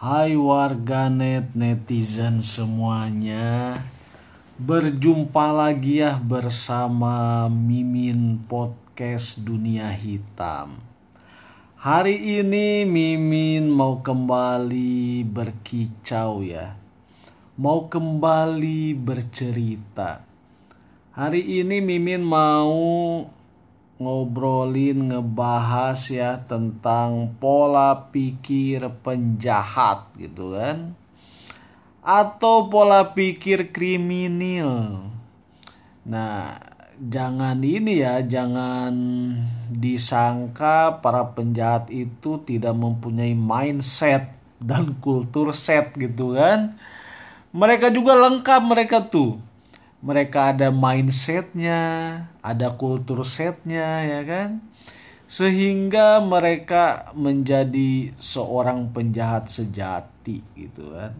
Hai warganet netizen semuanya. Berjumpa lagi ya bersama Mimin Podcast Dunia Hitam. Hari ini Mimin mau kembali berkicau ya. Mau kembali bercerita. Hari ini Mimin mau ngobrolin ngebahas ya tentang pola pikir penjahat gitu kan atau pola pikir kriminal. Nah, jangan ini ya, jangan disangka para penjahat itu tidak mempunyai mindset dan kultur set gitu kan. Mereka juga lengkap mereka tuh mereka ada mindsetnya, ada kultur setnya ya kan, sehingga mereka menjadi seorang penjahat sejati gitu kan.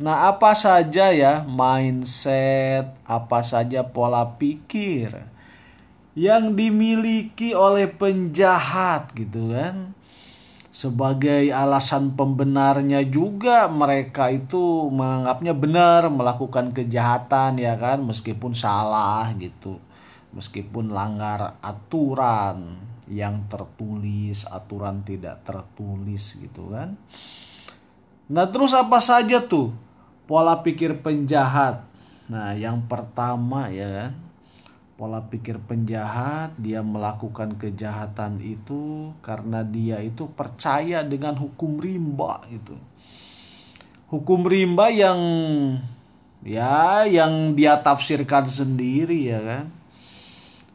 Nah apa saja ya mindset, apa saja pola pikir yang dimiliki oleh penjahat gitu kan sebagai alasan pembenarnya juga mereka itu menganggapnya benar melakukan kejahatan ya kan? Meskipun salah gitu. Meskipun langgar aturan yang tertulis aturan tidak tertulis gitu kan. Nah terus apa saja tuh pola pikir penjahat? Nah yang pertama ya kan pola pikir penjahat, dia melakukan kejahatan itu karena dia itu percaya dengan hukum rimba itu. Hukum rimba yang ya yang dia tafsirkan sendiri ya kan.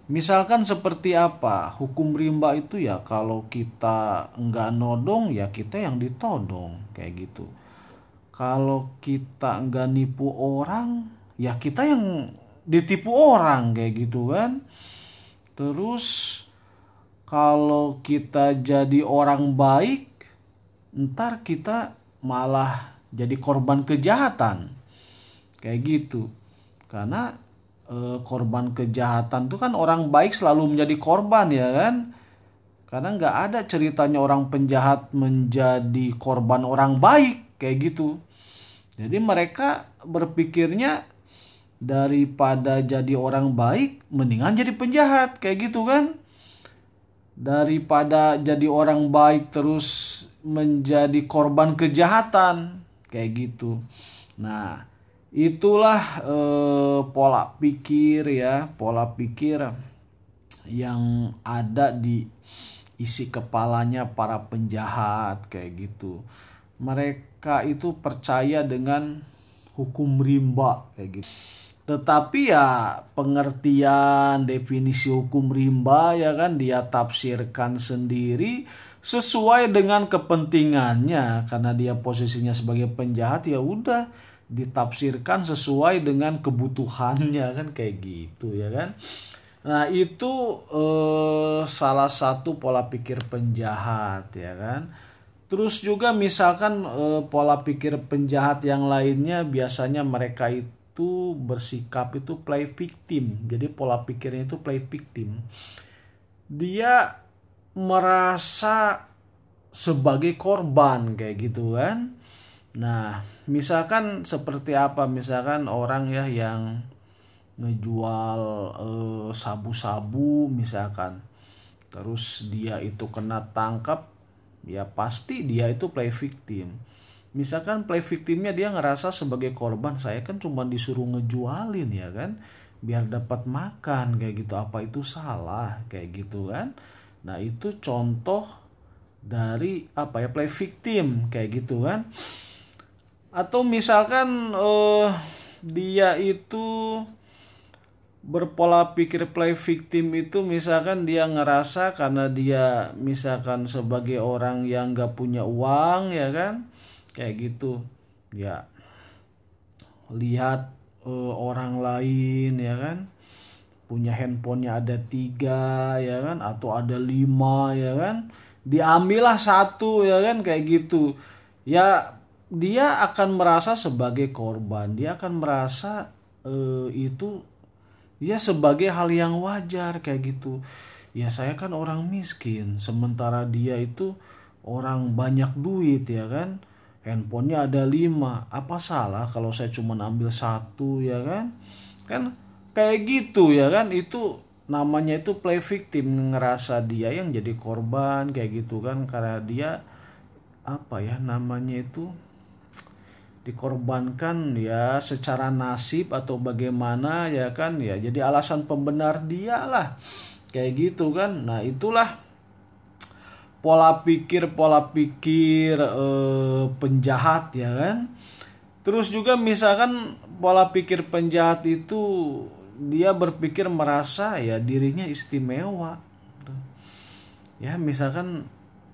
Misalkan seperti apa? Hukum rimba itu ya kalau kita nggak nodong ya kita yang ditodong kayak gitu. Kalau kita nggak nipu orang ya kita yang ditipu orang kayak gitu kan. Terus kalau kita jadi orang baik ntar kita malah jadi korban kejahatan. Kayak gitu. Karena e, korban kejahatan tuh kan orang baik selalu menjadi korban ya kan? Karena nggak ada ceritanya orang penjahat menjadi korban orang baik kayak gitu. Jadi mereka berpikirnya daripada jadi orang baik mendingan jadi penjahat kayak gitu kan? Daripada jadi orang baik terus menjadi korban kejahatan kayak gitu. Nah itulah eh, pola pikir ya pola pikir yang ada di isi kepalanya para penjahat kayak gitu. Mereka itu percaya dengan hukum rimba kayak gitu tetapi ya pengertian definisi hukum rimba ya kan dia tafsirkan sendiri sesuai dengan kepentingannya. Karena dia posisinya sebagai penjahat ya udah ditafsirkan sesuai dengan kebutuhannya kan kayak gitu ya kan. Nah itu eh, salah satu pola pikir penjahat ya kan. Terus juga misalkan eh, pola pikir penjahat yang lainnya biasanya mereka itu itu bersikap itu play victim. Jadi pola pikirnya itu play victim. Dia merasa sebagai korban kayak gitu kan. Nah misalkan seperti apa? Misalkan orang ya yang ngejual eh, sabu-sabu misalkan. Terus dia itu kena tangkap ya pasti dia itu play victim misalkan play victimnya dia ngerasa sebagai korban saya kan cuma disuruh ngejualin ya kan? Biar dapat makan kayak gitu. Apa itu salah? Kayak gitu kan? Nah itu contoh dari apa ya play victim kayak gitu kan? Atau misalkan uh, dia itu berpola pikir play victim itu misalkan dia ngerasa karena dia misalkan sebagai orang yang gak punya uang ya kan kayak gitu. Ya lihat uh, orang lain ya kan? Punya handphonenya ada tiga ya kan? Atau ada lima ya kan? Diambillah satu ya kan? Kayak gitu. Ya dia akan merasa sebagai korban. Dia akan merasa uh, itu ya sebagai hal yang wajar kayak gitu. Ya saya kan orang miskin. Sementara dia itu orang banyak duit ya kan handphonenya ada lima. Apa salah kalau saya cuma ambil satu ya kan? Kan kayak gitu ya kan? Itu namanya itu play victim ngerasa dia yang jadi korban kayak gitu kan? Karena dia apa ya namanya itu dikorbankan ya secara nasib atau bagaimana ya kan? Ya jadi alasan pembenar dia lah. Kayak gitu kan? Nah itulah pola pikir pola pikir eh, penjahat ya kan? Terus juga misalkan pola pikir penjahat itu dia berpikir merasa ya dirinya istimewa. Ya misalkan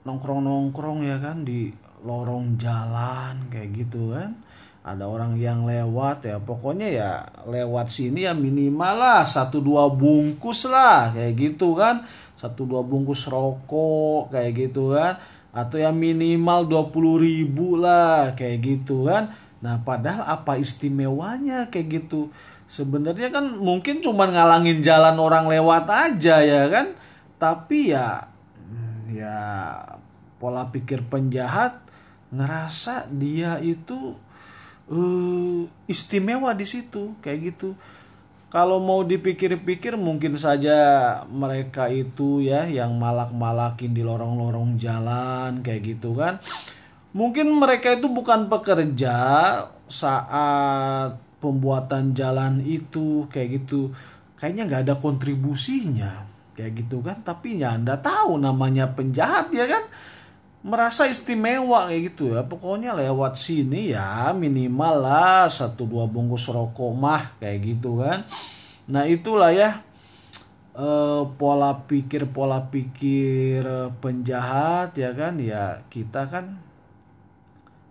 nongkrong nongkrong ya kan di lorong jalan kayak gitu kan. Ada orang yang lewat ya. Pokoknya ya lewat sini ya minimal lah satu dua bungkus lah kayak gitu kan satu dua bungkus rokok kayak gitu kan. Atau yang minimal dua puluh ribu lah kayak gitu kan. Nah padahal apa istimewanya kayak gitu. Sebenarnya kan mungkin cuma ngalangin jalan orang lewat aja ya kan. Tapi ya ya pola pikir penjahat ngerasa dia itu uh, istimewa di situ kayak gitu kalau mau dipikir-pikir mungkin saja mereka itu ya yang malak-malakin di lorong-lorong jalan kayak gitu kan. Mungkin mereka itu bukan pekerja saat pembuatan jalan itu kayak gitu. Kayaknya nggak ada kontribusinya kayak gitu kan. Tapi ya anda tahu namanya penjahat ya kan merasa istimewa kayak gitu ya. Pokoknya lewat sini ya minimal lah satu dua bungkus rokok mah kayak gitu kan. Nah itulah ya e, pola pikir pola pikir penjahat ya kan ya kita kan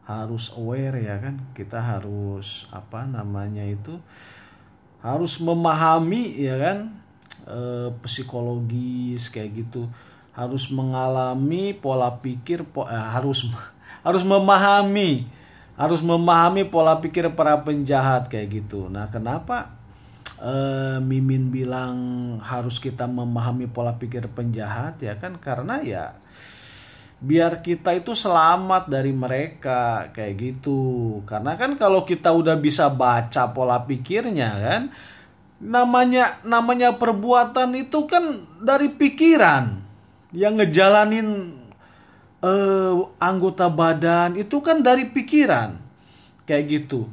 harus aware ya kan. Kita harus apa namanya itu harus memahami ya kan e, psikologis kayak gitu harus mengalami pola pikir po, eh, harus harus memahami harus memahami pola pikir para penjahat kayak gitu. Nah, kenapa eh, Mimin bilang harus kita memahami pola pikir penjahat ya kan karena ya biar kita itu selamat dari mereka kayak gitu. Karena kan kalau kita udah bisa baca pola pikirnya kan namanya namanya perbuatan itu kan dari pikiran yang ngejalanin uh, anggota badan. Itu kan dari pikiran. Kayak gitu.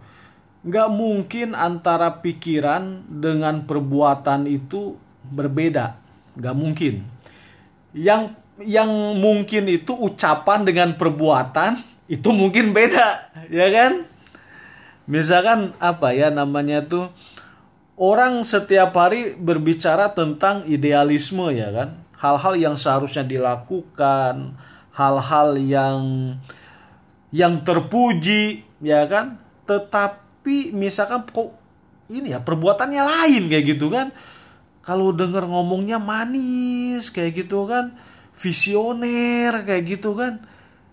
Nggak mungkin antara pikiran dengan perbuatan itu berbeda. Nggak mungkin. Yang yang mungkin itu ucapan dengan perbuatan itu mungkin beda. Ya kan? Misalkan apa ya namanya tuh? Orang setiap hari berbicara tentang idealisme ya kan hal-hal yang seharusnya dilakukan, hal-hal yang yang terpuji, ya kan? Tetapi misalkan kok ini ya perbuatannya lain kayak gitu kan? Kalau denger ngomongnya manis kayak gitu kan, visioner kayak gitu kan.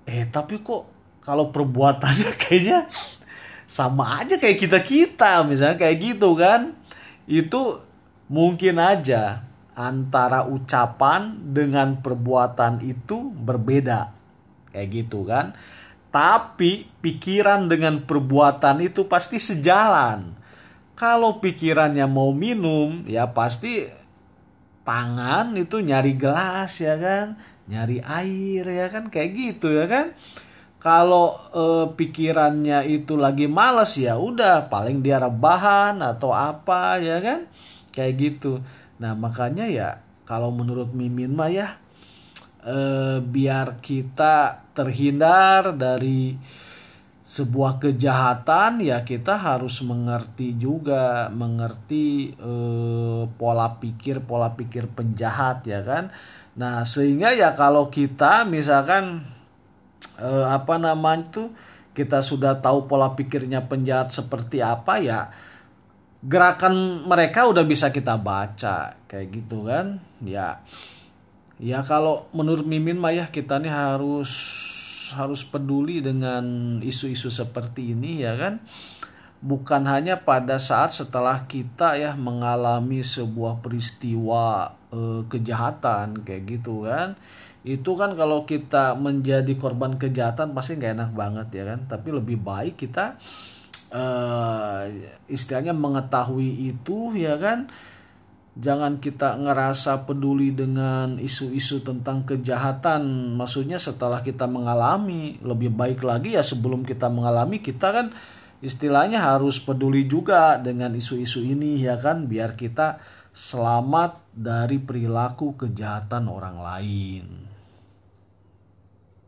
Eh tapi kok kalau perbuatannya kayaknya sama aja kayak kita-kita misalnya kayak gitu kan. Itu mungkin aja antara ucapan dengan perbuatan itu berbeda. Kayak gitu kan? Tapi pikiran dengan perbuatan itu pasti sejalan. Kalau pikirannya mau minum ya pasti tangan itu nyari gelas ya kan? Nyari air ya kan? Kayak gitu ya kan? Kalau e, pikirannya itu lagi males ya udah paling dia rebahan atau apa ya kan? Kayak gitu Nah makanya ya kalau menurut Mimin mah ya eh, biar kita terhindar dari sebuah kejahatan ya kita harus mengerti juga mengerti eh, pola pikir pola pikir penjahat ya kan? Nah sehingga ya kalau kita misalkan eh, apa namanya tuh kita sudah tahu pola pikirnya penjahat seperti apa ya gerakan mereka udah bisa kita baca kayak gitu kan? Ya. Ya kalau menurut Mimin mah ya kita nih harus harus peduli dengan isu-isu seperti ini ya kan? Bukan hanya pada saat setelah kita ya mengalami sebuah peristiwa eh, kejahatan kayak gitu kan? Itu kan kalau kita menjadi korban kejahatan pasti nggak enak banget ya kan? Tapi lebih baik kita uh, istilahnya mengetahui itu ya kan? Jangan kita ngerasa peduli dengan isu-isu tentang kejahatan. Maksudnya setelah kita mengalami lebih baik lagi ya sebelum kita mengalami kita kan istilahnya harus peduli juga dengan isu-isu ini ya kan? Biar kita selamat dari perilaku kejahatan orang lain